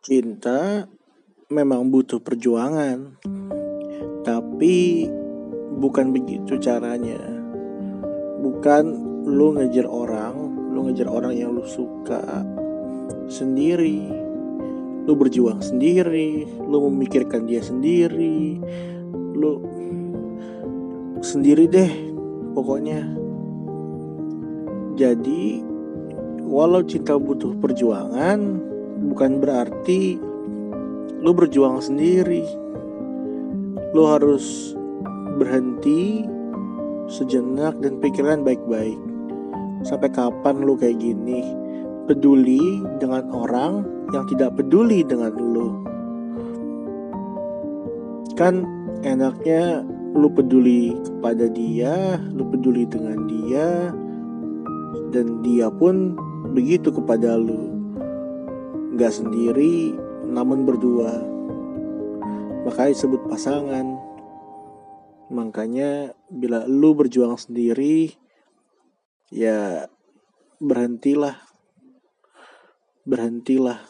Cinta memang butuh perjuangan, tapi bukan begitu caranya. Bukan lu ngejar orang, lu ngejar orang yang lu suka sendiri. Lu berjuang sendiri, lu memikirkan dia sendiri, lu sendiri deh pokoknya. Jadi, walau cinta butuh perjuangan, bukan berarti lu berjuang sendiri. Lu harus berhenti sejenak dan pikiran baik-baik. Sampai kapan lu kayak gini? Peduli dengan orang yang tidak peduli dengan lu. Kan enaknya lu peduli kepada dia, lu peduli dengan dia, dan dia pun begitu kepada lu gak sendiri namun berdua. Makanya disebut pasangan. Makanya bila lu berjuang sendiri ya berhentilah. Berhentilah